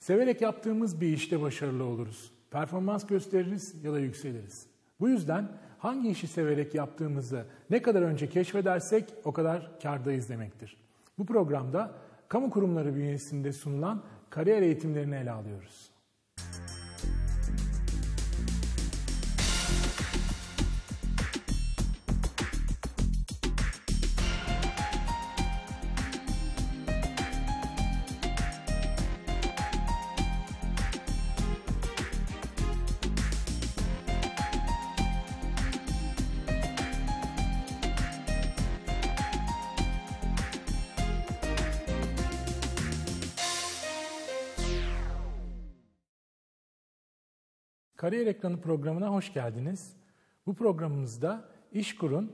Severek yaptığımız bir işte başarılı oluruz. Performans gösteririz ya da yükseliriz. Bu yüzden hangi işi severek yaptığımızı ne kadar önce keşfedersek o kadar kardayız demektir. Bu programda kamu kurumları bünyesinde sunulan kariyer eğitimlerini ele alıyoruz. Kariyer Ekranı programına hoş geldiniz. Bu programımızda İşkur'un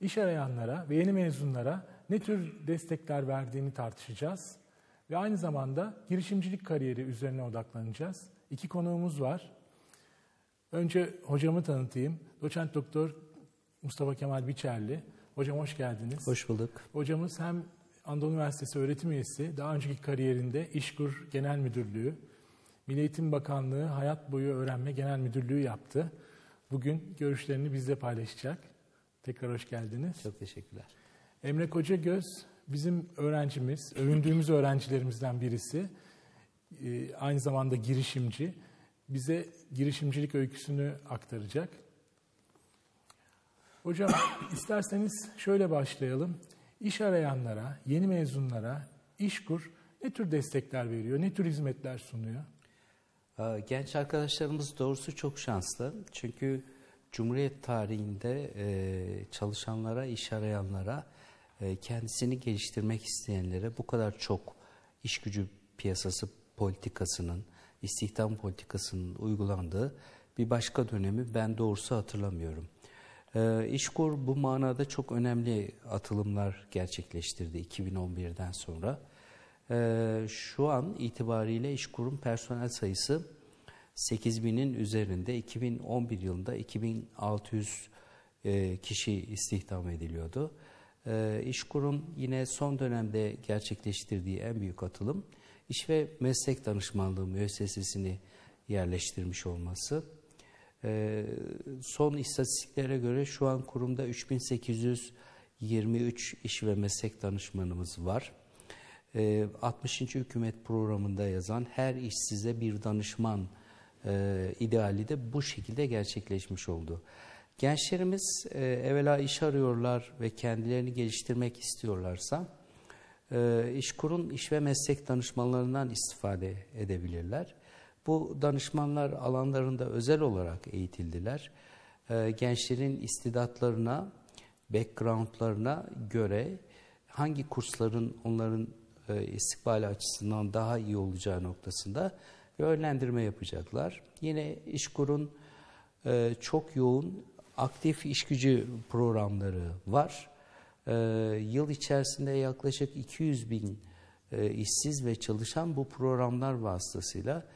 iş arayanlara ve yeni mezunlara ne tür destekler verdiğini tartışacağız. Ve aynı zamanda girişimcilik kariyeri üzerine odaklanacağız. İki konuğumuz var. Önce hocamı tanıtayım. Doçent Doktor Mustafa Kemal Biçerli. Hocam hoş geldiniz. Hoş bulduk. Hocamız hem Anadolu Üniversitesi öğretim üyesi, daha önceki kariyerinde İşkur Genel Müdürlüğü, Milli Eğitim Bakanlığı Hayat Boyu Öğrenme Genel Müdürlüğü yaptı. Bugün görüşlerini bizle paylaşacak. Tekrar hoş geldiniz. Çok teşekkürler. Emre Koca Göz bizim öğrencimiz, övündüğümüz öğrencilerimizden birisi. Ee, aynı zamanda girişimci. Bize girişimcilik öyküsünü aktaracak. Hocam isterseniz şöyle başlayalım. İş arayanlara, yeni mezunlara İşkur ne tür destekler veriyor, ne tür hizmetler sunuyor? Ee, genç arkadaşlarımız doğrusu çok şanslı. Çünkü Cumhuriyet tarihinde e, çalışanlara, iş arayanlara, e, kendisini geliştirmek isteyenlere bu kadar çok iş gücü piyasası politikasının, istihdam politikasının uygulandığı bir başka dönemi ben doğrusu hatırlamıyorum. E, İşkur bu manada çok önemli atılımlar gerçekleştirdi 2011'den sonra. Ee, şu an itibariyle İşkur'un personel sayısı 8000'in üzerinde 2011 yılında 2600 e, kişi istihdam ediliyordu. Ee, İşkur'un yine son dönemde gerçekleştirdiği en büyük atılım iş ve meslek danışmanlığı müessesesini yerleştirmiş olması. Ee, son istatistiklere göre şu an kurumda 3823 iş ve meslek danışmanımız var. 60. Ee, hükümet programında yazan her işsize bir danışman e, ideali de bu şekilde gerçekleşmiş oldu. Gençlerimiz e, evvela iş arıyorlar ve kendilerini geliştirmek istiyorlarsa e, İşkur'un iş ve meslek danışmanlarından istifade edebilirler. Bu danışmanlar alanlarında özel olarak eğitildiler. Gençlerin istidatlarına, backgroundlarına göre hangi kursların onların e, istikbali açısından daha iyi olacağı noktasında yönlendirme yapacaklar. Yine İşkur'un e, çok yoğun aktif iş gücü programları var. E, yıl içerisinde yaklaşık 200 bin e, işsiz ve çalışan bu programlar vasıtasıyla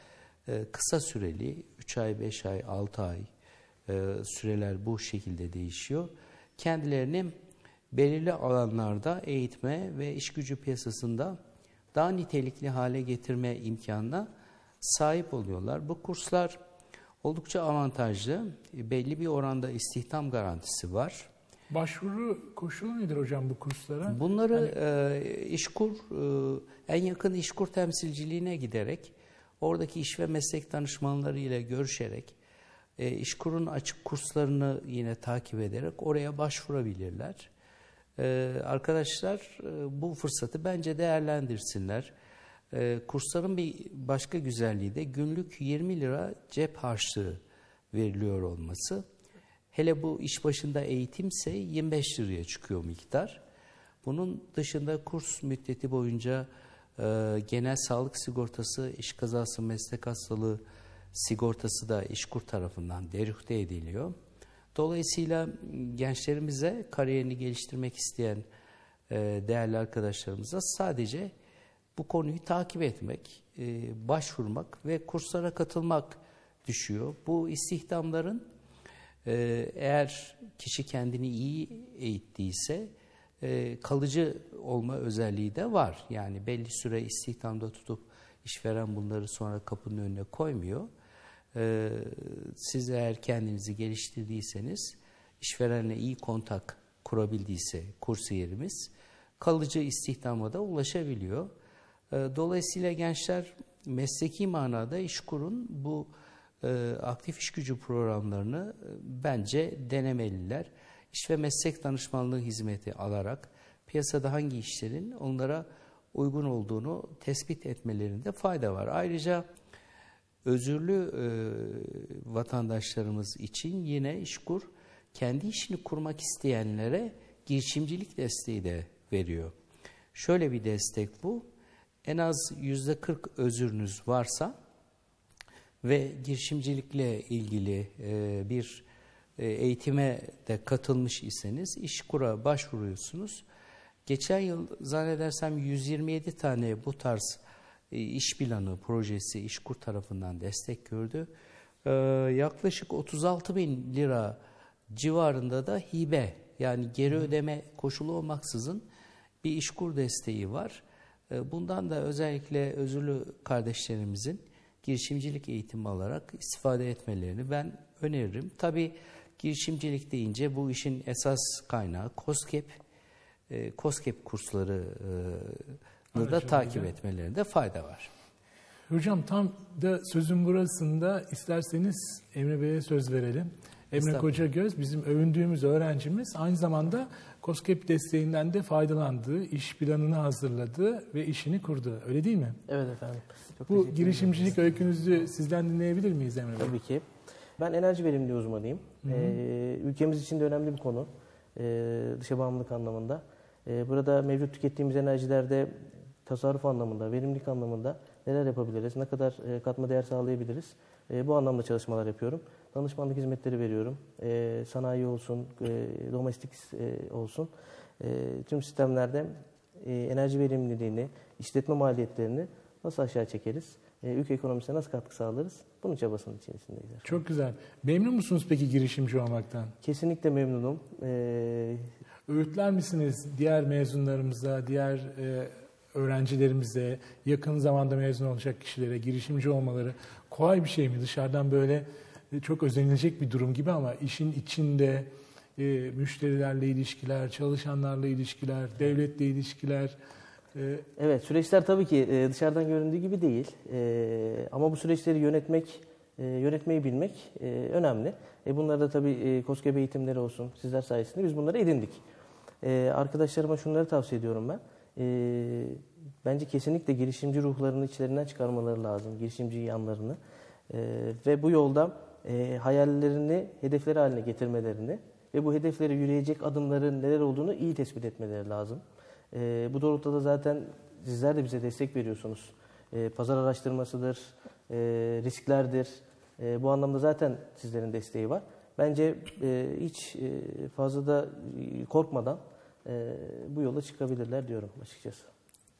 kısa süreli 3 ay, 5 ay, 6 ay süreler bu şekilde değişiyor. Kendilerini belirli alanlarda eğitme ve iş gücü piyasasında daha nitelikli hale getirme imkanına sahip oluyorlar. Bu kurslar oldukça avantajlı. Belli bir oranda istihdam garantisi var. Başvuru koşulu nedir hocam bu kurslara? Bunları hani... e, işkur, e, en yakın işkur temsilciliğine giderek, oradaki iş ve meslek danışmanları ile görüşerek, e, işkurun açık kurslarını yine takip ederek oraya başvurabilirler. Ee, arkadaşlar e, bu fırsatı bence değerlendirsinler. Ee, kursların bir başka güzelliği de günlük 20 lira cep harçlığı veriliyor olması. Hele bu iş başında eğitimse 25 liraya çıkıyor miktar. Bunun dışında kurs müddeti boyunca e, genel sağlık sigortası, iş kazası, meslek hastalığı sigortası da işkur tarafından derühte ediliyor. Dolayısıyla gençlerimize kariyerini geliştirmek isteyen e, değerli arkadaşlarımıza sadece bu konuyu takip etmek, e, başvurmak ve kurslara katılmak düşüyor. Bu istihdamların e, eğer kişi kendini iyi eğittiyse kalıcı olma özelliği de var. Yani belli süre istihdamda tutup İşveren bunları sonra kapının önüne koymuyor. Ee, siz eğer kendinizi geliştirdiyseniz, işverenle iyi kontak kurabildiyse kursiyerimiz kalıcı istihdama da ulaşabiliyor. Ee, dolayısıyla gençler mesleki manada İşkur'un bu e, aktif iş gücü programlarını e, bence denemeliler. İş ve meslek danışmanlığı hizmeti alarak piyasada hangi işlerin onlara uygun olduğunu tespit etmelerinde fayda var. Ayrıca özürlü e, vatandaşlarımız için yine İşkur kendi işini kurmak isteyenlere girişimcilik desteği de veriyor. Şöyle bir destek bu. En az yüzde 40 özürünüz varsa ve girişimcilikle ilgili e, bir e, eğitime de katılmış iseniz İşkur'a başvuruyorsunuz. Geçen yıl zannedersem 127 tane bu tarz iş planı projesi İşkur tarafından destek gördü. E, yaklaşık 36 bin lira civarında da hibe yani geri ödeme koşulu olmaksızın bir işkur desteği var. E, bundan da özellikle özürlü kardeşlerimizin girişimcilik eğitimi alarak istifade etmelerini ben öneririm. Tabi girişimcilik deyince bu işin esas kaynağı COSGAP. E, COSGAP kursları e, da takip etmelerinde fayda var. Hocam tam da sözün burasında isterseniz Emre Bey'e söz verelim. Emre Koca Göz bizim övündüğümüz öğrencimiz aynı zamanda COSGAP desteğinden de faydalandı, iş planını hazırladı ve işini kurdu. Öyle değil mi? Evet efendim. Çok Bu girişimcilik öykünüzü sizden dinleyebilir miyiz Emre Bey? Tabii ki. Ben enerji verimliliği uzmanıyım. Ee, ülkemiz için de önemli bir konu. Ee, dışa bağımlılık anlamında. Ee, burada mevcut tükettiğimiz enerjilerde tasarruf anlamında, verimlilik anlamında neler yapabiliriz, ne kadar e, katma değer sağlayabiliriz? E, bu anlamda çalışmalar yapıyorum. Danışmanlık hizmetleri veriyorum. E, sanayi olsun, domestik olsun. Tüm sistemlerde enerji verimliliğini, işletme maliyetlerini nasıl aşağı çekeriz? Ülke ekonomisine nasıl katkı sağlarız? Bunun çabasının içerisindeyiz. Çok güzel. Memnun musunuz peki girişimci olmaktan? Kesinlikle memnunum. Öğütler misiniz diğer mezunlarımıza, diğer öğrencilerimize, yakın zamanda mezun olacak kişilere girişimci olmaları kolay bir şey mi? Dışarıdan böyle e, çok özenilecek bir durum gibi ama işin içinde e, müşterilerle ilişkiler, çalışanlarla ilişkiler, devletle ilişkiler. E... Evet süreçler tabii ki e, dışarıdan göründüğü gibi değil. E, ama bu süreçleri yönetmek, e, yönetmeyi bilmek e, önemli. E, bunlar da tabii e, KOSGEB eğitimleri olsun sizler sayesinde biz bunları edindik. E, arkadaşlarıma şunları tavsiye ediyorum ben. E, bence kesinlikle girişimci ruhlarını içlerinden çıkarmaları lazım, girişimci yanlarını. E, ve bu yolda e, hayallerini hedefleri haline getirmelerini ve bu hedeflere yürüyecek adımların neler olduğunu iyi tespit etmeleri lazım. E, bu doğrultuda zaten sizler de bize destek veriyorsunuz. E, pazar araştırmasıdır, e, risklerdir. E, bu anlamda zaten sizlerin desteği var. Bence e, hiç e, fazla da korkmadan e, bu yola çıkabilirler diyorum açıkçası.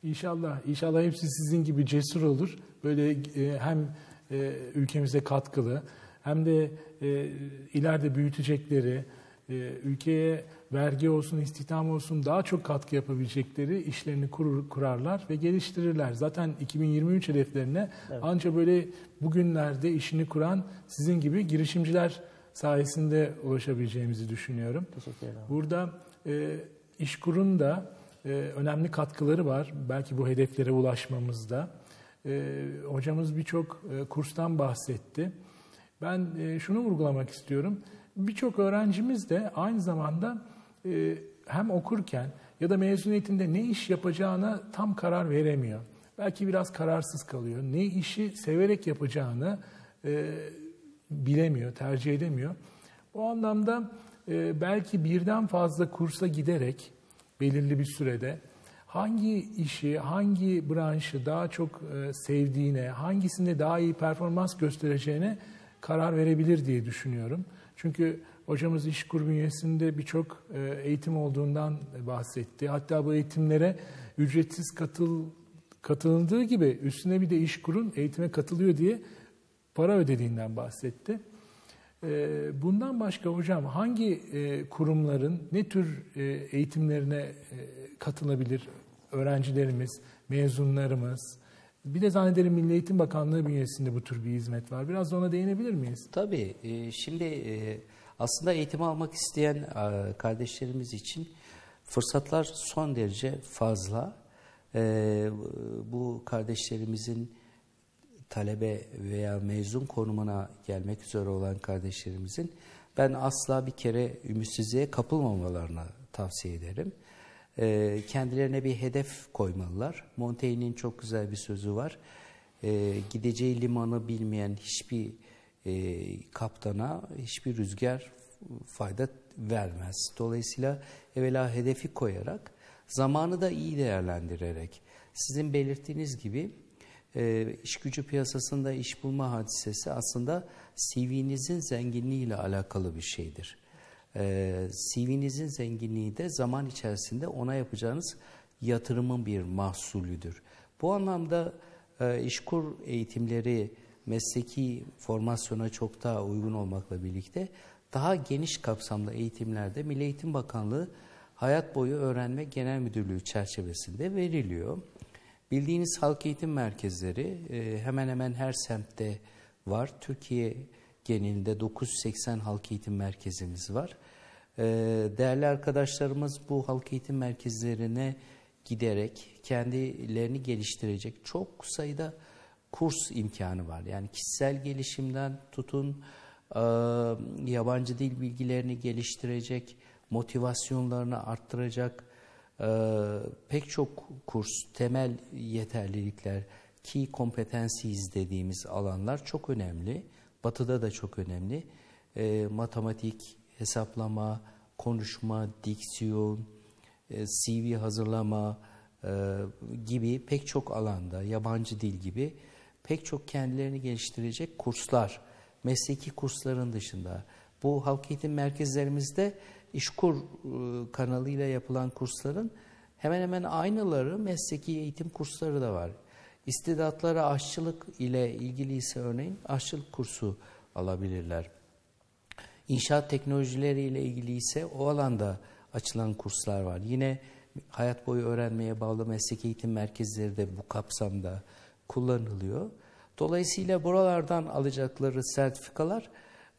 İnşallah, inşallah hepsi sizin gibi cesur olur. Böyle e, hem e, ülkemize katkılı hem de e, ileride büyütecekleri, e, ülkeye vergi olsun, istihdam olsun daha çok katkı yapabilecekleri işlerini kurur, kurarlar ve geliştirirler. Zaten 2023 hedeflerine evet. anca böyle bugünlerde işini kuran sizin gibi girişimciler sayesinde ulaşabileceğimizi düşünüyorum. Teşekkür ederim. Burada e, İşkur'un da e, önemli katkıları var. Belki bu hedeflere ulaşmamızda. E, hocamız birçok e, kurstan bahsetti. Ben e, şunu vurgulamak istiyorum. Birçok öğrencimiz de aynı zamanda e, hem okurken ya da mezuniyetinde ne iş yapacağına tam karar veremiyor. Belki biraz kararsız kalıyor. Ne işi severek yapacağını e, bilemiyor, tercih edemiyor. O anlamda e, belki birden fazla kursa giderek belirli bir sürede hangi işi, hangi branşı daha çok e, sevdiğine, hangisinde daha iyi performans göstereceğine karar verebilir diye düşünüyorum. Çünkü hocamız iş kur bünyesinde birçok e, eğitim olduğundan bahsetti. Hatta bu eğitimlere ücretsiz katıl katılındığı gibi üstüne bir de iş kurun eğitime katılıyor diye para ödediğinden bahsetti. E, bundan başka hocam hangi e, kurumların ne tür eğitimlerine katılabilir öğrencilerimiz, mezunlarımız? Bir de zannederim Milli Eğitim Bakanlığı bünyesinde bu tür bir hizmet var. Biraz da ona değinebilir miyiz? Tabii. e, Şimdi e, aslında eğitim almak isteyen e, kardeşlerimiz için fırsatlar son derece fazla. E, Bu kardeşlerimizin talebe veya mezun konumuna gelmek üzere olan kardeşlerimizin ben asla bir kere ümitsizliğe kapılmamalarını tavsiye ederim. E, Kendilerine bir hedef koymalılar. Montaigne'in çok güzel bir sözü var. E, Gideceği limanı bilmeyen hiçbir e, kaptana hiçbir rüzgar fayda vermez. Dolayısıyla evvela hedefi koyarak, zamanı da iyi değerlendirerek, sizin belirttiğiniz gibi e, iş gücü piyasasında iş bulma hadisesi aslında CV'nizin zenginliğiyle alakalı bir şeydir. E, CV'nizin zenginliği de zaman içerisinde ona yapacağınız yatırımın bir mahsulüdür. Bu anlamda e, işkur eğitimleri mesleki formasyona çok daha uygun olmakla birlikte daha geniş kapsamlı eğitimlerde Milli Eğitim Bakanlığı Hayat Boyu Öğrenme Genel Müdürlüğü çerçevesinde veriliyor. Bildiğiniz halk eğitim merkezleri e, hemen hemen her semtte var. Türkiye genelinde 980 halk eğitim merkezimiz var. E, Değerli arkadaşlarımız bu halk eğitim merkezlerine giderek kendilerini geliştirecek çok sayıda kurs imkanı var. Yani kişisel gelişimden tutun e, yabancı dil bilgilerini geliştirecek, motivasyonlarını arttıracak pek çok kurs, temel yeterlilikler, key competencies dediğimiz alanlar çok önemli. Batı'da da çok önemli. E, matematik, hesaplama, konuşma, diksiyon, e, CV hazırlama e, gibi pek çok alanda, yabancı dil gibi pek çok kendilerini geliştirecek kurslar, mesleki kursların dışında. Bu halk eğitim merkezlerimizde İşkur e, kanalıyla yapılan kursların hemen hemen aynıları mesleki eğitim kursları da var. İstidatlara aşçılık ile ilgili ise örneğin aşçılık kursu alabilirler. İnşaat teknolojileri ile ilgili ise o alanda açılan kurslar var. Yine hayat boyu öğrenmeye bağlı meslek eğitim merkezleri de bu kapsamda kullanılıyor. Dolayısıyla buralardan alacakları sertifikalar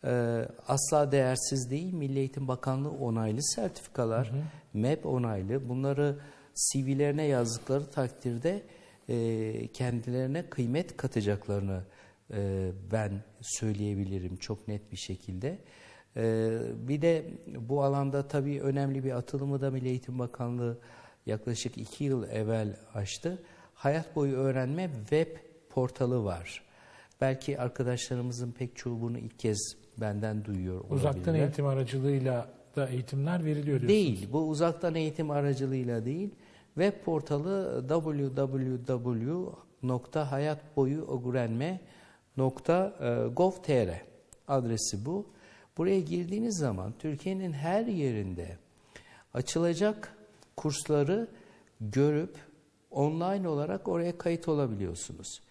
e, asla değersiz değil. Milli Eğitim Bakanlığı onaylı sertifikalar, hı hı. MEP onaylı. Bunları CV'lerine yazdıkları takdirde e, kendilerine kıymet katacaklarını e, ben söyleyebilirim çok net bir şekilde. E, bir de bu alanda tabii önemli bir atılımı da Milli Eğitim Bakanlığı yaklaşık iki yıl evvel açtı. Hayat boyu öğrenme web portalı var. Belki arkadaşlarımızın pek çoğu bunu ilk kez benden duyuyor olabilirler. Uzaktan eğitim aracılığıyla da eğitimler veriliyor diyorsunuz. Değil. Bu uzaktan eğitim aracılığıyla değil. Web portalı www.hayatboyuöğrenme.gov.tr adresi bu. Buraya girdiğiniz zaman Türkiye'nin her yerinde açılacak kursları görüp online olarak oraya kayıt olabiliyorsunuz.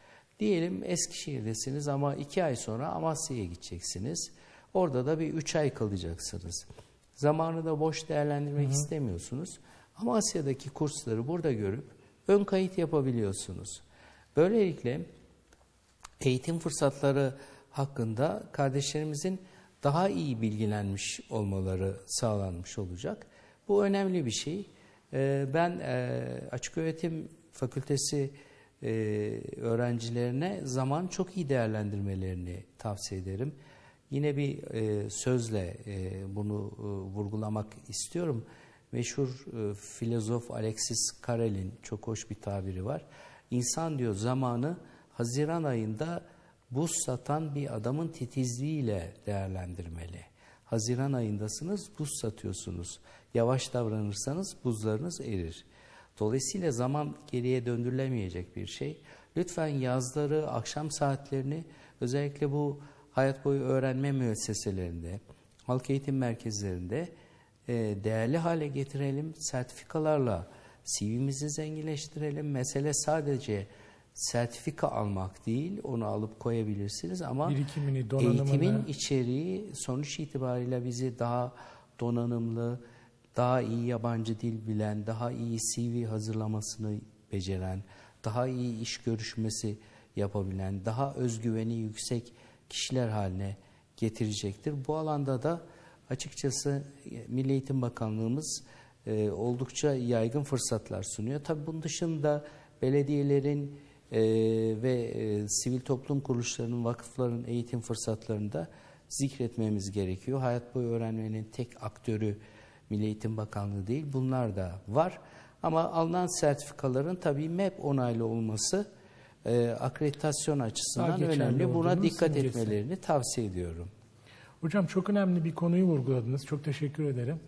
Diyelim Eskişehir'desiniz ama iki ay sonra Amasya'ya gideceksiniz. Orada da bir üç ay kalacaksınız. Zamanı da boş değerlendirmek Hı-hı. istemiyorsunuz. Amasya'daki kursları burada görüp ön kayıt yapabiliyorsunuz. Böylelikle eğitim fırsatları hakkında kardeşlerimizin daha iyi bilgilenmiş olmaları sağlanmış olacak. Bu önemli bir şey. Ee, ben e, açık öğretim fakültesi e, öğrencilerine zaman çok iyi değerlendirmelerini tavsiye ederim. Yine bir e, sözle bunu vurgulamak istiyorum. Meşhur filozof Alexis Carrel'in çok hoş bir tabiri var. İnsan diyor zamanı Haziran ayında buz satan bir adamın titizliğiyle değerlendirmeli. Haziran ayındasınız, buz satıyorsunuz. Yavaş davranırsanız buzlarınız erir. Dolayısıyla zaman geriye döndürülemeyecek bir şey. Lütfen yazları, akşam saatlerini özellikle bu hayat boyu öğrenme müesseselerinde, halk eğitim merkezlerinde e, değerli hale getirelim. Sertifikalarla CV'mizi zenginleştirelim. Mesele sadece sertifika almak değil, onu alıp koyabilirsiniz ama Birikimini, eğitimin içeriği sonuç itibariyle bizi daha donanımlı, daha iyi yabancı dil bilen, daha iyi CV hazırlamasını beceren, daha iyi iş görüşmesi yapabilen, daha özgüveni yüksek kişiler haline getirecektir. Bu alanda da açıkçası Milli Eğitim Bakanlığımız e, oldukça yaygın fırsatlar sunuyor. Tabii bunun dışında belediyelerin e, ve e, sivil toplum kuruluşlarının, vakıfların eğitim fırsatlarını da zikretmemiz gerekiyor. Hayat boyu öğrenmenin tek aktörü Milli Eğitim Bakanlığı değil, bunlar da var. Ama alınan sertifikaların tabii MEP onaylı olması e, akreditasyon açısından önemli. Buna dikkat simgesi. etmelerini tavsiye ediyorum. Hocam çok önemli bir konuyu vurguladınız. Çok teşekkür ederim.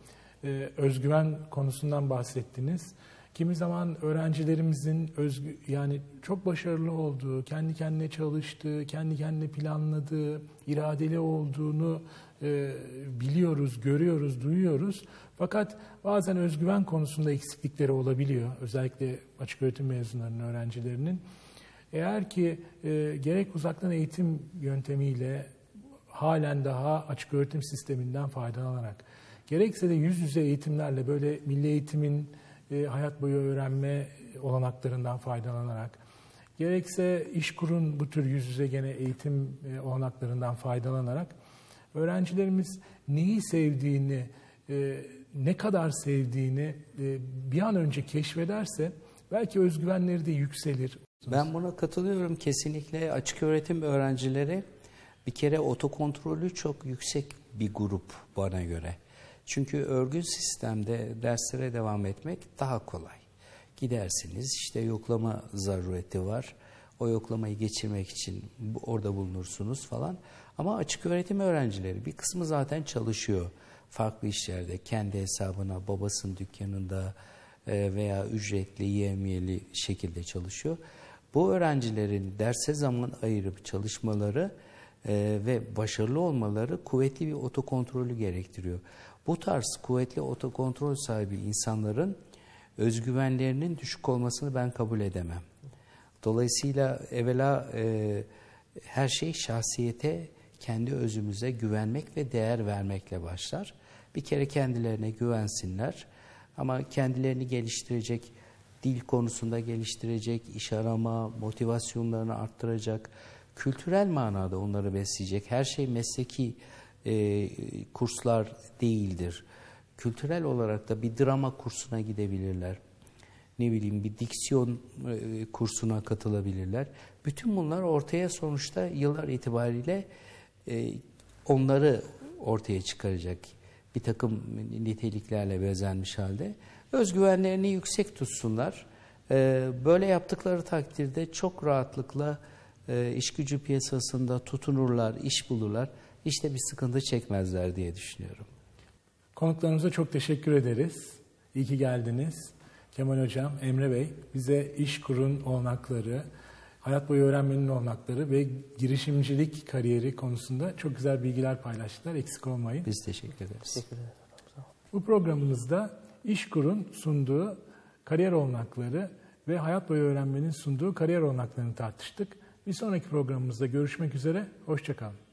Ee, özgüven konusundan bahsettiniz. Kimi zaman öğrencilerimizin özgü, yani çok başarılı olduğu, kendi kendine çalıştığı, kendi kendine planladığı, iradeli olduğunu e, biliyoruz, görüyoruz, duyuyoruz. Fakat bazen özgüven konusunda eksiklikleri olabiliyor. Özellikle açık öğretim mezunlarının, öğrencilerinin. Eğer ki e, gerek uzaktan eğitim yöntemiyle halen daha açık öğretim sisteminden faydalanarak, gerekse de yüz yüze eğitimlerle böyle milli eğitimin e, hayat boyu öğrenme olanaklarından faydalanarak, gerekse iş kurun bu tür yüz yüze gene eğitim olanaklarından faydalanarak öğrencilerimiz neyi sevdiğini, e, ne kadar sevdiğini e, bir an önce keşfederse belki özgüvenleri de yükselir. Ben buna katılıyorum kesinlikle. Açık öğretim öğrencileri bir kere otokontrolü çok yüksek bir grup bana göre. Çünkü örgün sistemde derslere devam etmek daha kolay. Gidersiniz işte yoklama zarureti var. O yoklamayı geçirmek için orada bulunursunuz falan. Ama açık öğretim öğrencileri bir kısmı zaten çalışıyor. Farklı işlerde kendi hesabına babasının dükkanında e, veya ücretli yemiyeli şekilde çalışıyor. Bu öğrencilerin derse zaman ayırıp çalışmaları e, ve başarılı olmaları kuvvetli bir otokontrolü gerektiriyor. Bu tarz kuvvetli otokontrol sahibi insanların özgüvenlerinin düşük olmasını ben kabul edemem. Dolayısıyla evvela e, her şey şahsiyete, kendi özümüze güvenmek ve değer vermekle başlar. Bir kere kendilerine güvensinler ama kendilerini geliştirecek, dil konusunda geliştirecek, iş arama, motivasyonlarını arttıracak, kültürel manada onları besleyecek. Her şey mesleki e, kurslar değildir. Kültürel olarak da bir drama kursuna gidebilirler. Ne bileyim bir diksiyon e, kursuna katılabilirler. Bütün bunlar ortaya sonuçta yıllar itibariyle e, onları ortaya çıkaracak bir takım niteliklerle bezenmiş halde. Özgüvenlerini yüksek tutsunlar. E, böyle yaptıkları takdirde çok rahatlıkla e, iş gücü piyasasında tutunurlar, iş bulurlar. İşte bir sıkıntı çekmezler diye düşünüyorum. Konuklarımıza çok teşekkür ederiz. İyi ki geldiniz. Kemal Hocam, Emre Bey bize iş kurun olanakları, hayat boyu öğrenmenin olanakları ve girişimcilik kariyeri konusunda çok güzel bilgiler paylaştılar. Eksik olmayın. Biz teşekkür ederiz. Teşekkür ederim. Bu programımızda İşkur'un sunduğu kariyer olanakları ve hayat boyu öğrenmenin sunduğu kariyer olanaklarını tartıştık. Bir sonraki programımızda görüşmek üzere. Hoşçakalın.